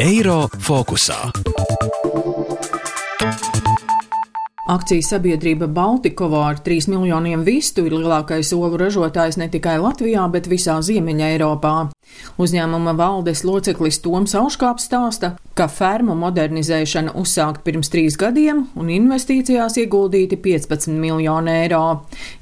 Eiro fokusā. Akciju sabiedrība Baltikovo ar 3 miljoniem vistu ir lielākais olu ražotājs ne tikai Latvijā, bet visā Ziemeņa Eiropā. Uzņēmuma valdes loceklis Toms Auškāps stāsta, ka fermu modernizēšana uzsākt pirms trīs gadiem un investīcijās ieguldīti 15 miljoni eiro.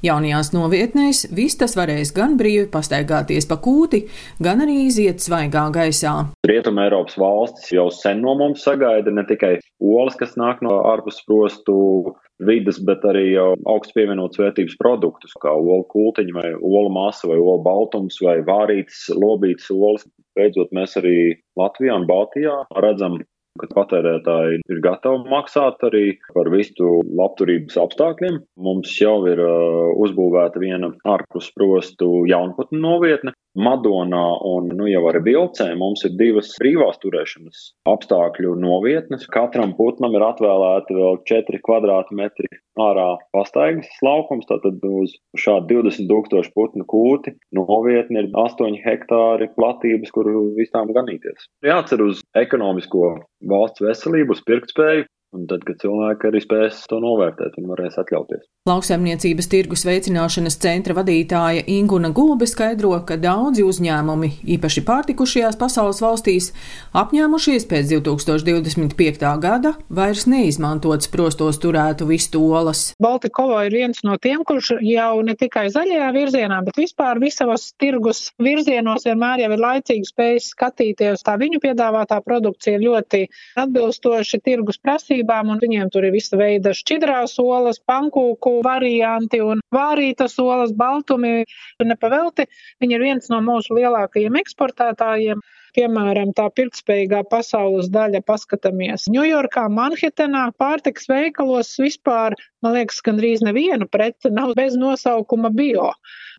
Jaunajās novietnēs vistas varēs gan brīvi pastaigāties pa kūti, gan arī iziet svaigā gaisā. Rietuma Eiropas valstis jau sen no mums sagaida ne tikai olas, kas nāk no ārpus prostu vidas, bet arī jau augsts pievienotas vērtības produktus, kā olu kultiņi vai olu masa vai olu baltums vai vārītas, lobītas olas. Beidzot, mēs arī Latvijā un Baltijā redzam kad patērētāji ir gatavi maksāt arī par vistu labturības apstākļiem. Mums jau ir uh, uzbūvēta viena ārpus prostu jaunputnu novietne. Madonā un nu, jau arī Vilcē mums ir divas brīvās turēšanas apstākļu novietnes. Katram putnam ir atvēlēta vēl 4 kvadrātmetri ārā pastaigas laukums, tātad uz šādu 20 tūkstošu putnu kūti novietni ir 8 hektāri platības, kur visām ganīties. Jācer uz ekonomisko valsts veselību, uz pirktspēju, Un tad, kad cilvēki arī spēs to novērtēt un varēs atļauties. Lauksaimniecības tirgus veicināšanas centra vadītāja Inguna Gulbe skaidro, ka daudzi uzņēmumi, īpaši pārtikušajās pasaules valstīs, apņēmušies pēc 2025. gada vairs neizmantot sprostos turētu vistolas. Baltikova ir viens no tiem, kurš jau ne tikai zaļajā virzienā, bet vispār visos tirgus virzienos vienmēr jau ir laicīgi spējis skatīties. Tā viņu piedāvātā produkcija ir ļoti atbilstoši tirgus prasībām vērtībām, un viņiem tur ir visa veida šķidrās olas, pankūku varianti un vārītas olas, baltumi. Nepavelti, viņi ir viens no mūsu lielākajiem eksportētājiem piemēram, tā pirktspējīgā pasaules daļa paskatāmies Ņujorkā, Manhetenā, pārtiks veikalos vispār, man liekas, gandrīz nevienu preci nav bez nosaukuma bio.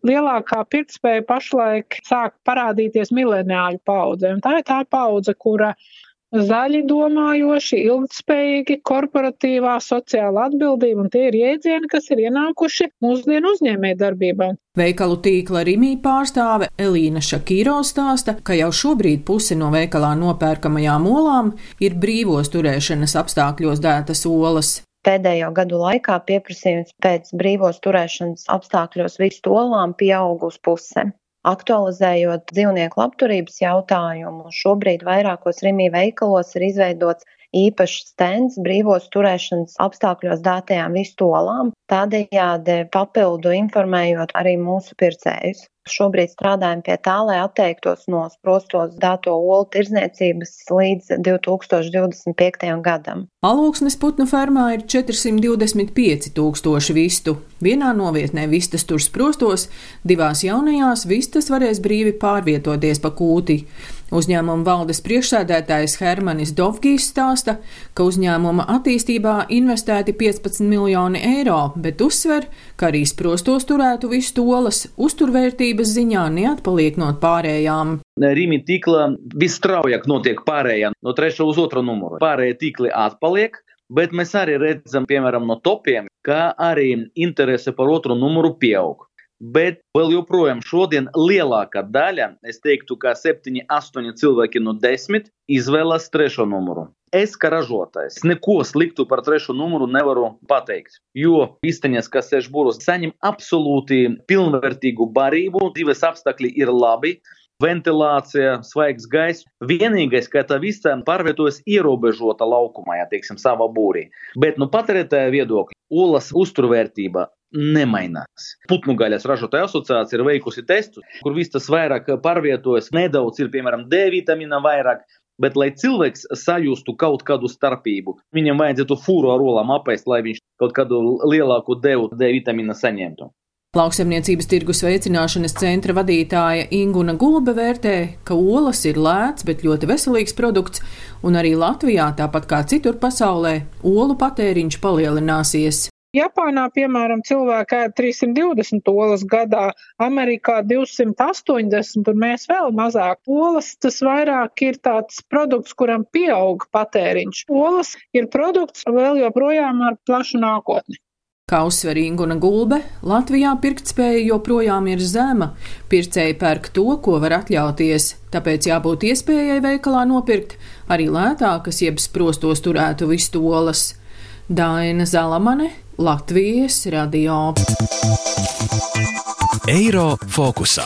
Lielākā pirktspēja pašlaik sāk parādīties mileniāļu paudze, un tā ir tā paudze, kura zaļi domājoši, ilgtspējīgi, korporatīvā, sociāla atbildība, un tie ir jēdzieni, kas ir ienākuši mūsdienu uzņēmē darbībā. Veikalu tīkla Rimī pārstāve Elīna Šakīro stāsta, ka jau šobrīd puse no veikalā nopērkamajām olām ir brīvos turēšanas apstākļos dētas olas. Pēdējo gadu laikā pieprasījums pēc brīvos turēšanas apstākļos vistu olām pieaug uz pusēm. Aktualizējot dzīvnieku labturības jautājumu, šobrīd vairākos Rimī veikalos ir izveidots īpašs stends brīvos turēšanas apstākļos dātajām vistolām, tādējādi papildu informējot arī mūsu pircējus. Šobrīd strādājam pie tā, lai atteiktos no sprostos dāto olu tirzniecības līdz 2025. gadam. Alūksnes putnu fermā ir 425 tūkstoši vistu. Vienā novietnē vistas tur sprostos, divās jaunajās vistas varēs brīvi pārvietoties pa kūti. Uzņēmuma valdes priekšsēdētājs Hermanis Dovgijs stāsta, ka uzņēmuma attīstībā investēti 15 miljoni eiro, bet uzsver, ka arī sprostos turētu visu tolas uzturvērtības ziņā neatpaliek no pārējām. Rīmi tīkla visstraujāk notiek pārējā no trešā uz otru numuru. Pārējie tīkli atpaliek, bet mēs arī redzam, piemēram, no topiem, ka arī interese par otru numuru pieaug. Bet vēl joprojām šodien lielākā daļa, es teiktu, ka 7, 8 cilvēki no 10 izvēlas trešo numuru. Es kā ražotājs neko sliktu par trešo numuru nevaru pateikt, jo īstenībā, kas sēž būros, saņem absolūti pilnvērtīgu barību, dzīves apstākļi ir labi, ventilācija, svaigs gaiss. Vienīgais, ka tā visa pārvietojas ierobežota laukumā, ja teiksim, savā būrī. Bet no nu, patērētāja viedokļa, olas uzturvērtība nemainās. Putnu gaļas ražotāja asociācija ir veikusi testus, kur viss tas vairāk pārvietojas, nedaudz ir, piemēram, D vitamīna vairāk. Bet, lai cilvēks sajustu kaut kādu starpību, viņam vajadzētu fūru ar olām apēst, lai viņš kaut kādu lielāku devu D vitamīnu saņemtu. Lauksaimniecības tirgus veicināšanas centra vadītāja Inguna Gulbe vērtē, ka olas ir lēts, bet ļoti veselīgs produkts, un arī Latvijā, tāpat kā citur pasaulē, olu patēriņš palielināsies. Japānā, piemēram, cilvēki ēd 320 olas gadā, Amerikā 280 un mēs vēl mazāk. Olas tas vairāk ir tāds produkts, kuram pieaug patēriņš. Olas ir produkts vēl joprojām ar plašu nākotni. Kā uzsver Inguna Gulbe, Latvijā pirktspēja joprojām ir zema. Pircēji pērk to, ko var atļauties, tāpēc jābūt iespējai veikalā nopirkt arī lētākas, jeb sprostos turētu vistolas. Daina Zalamane, Latvijas radio. Eiro fokusā.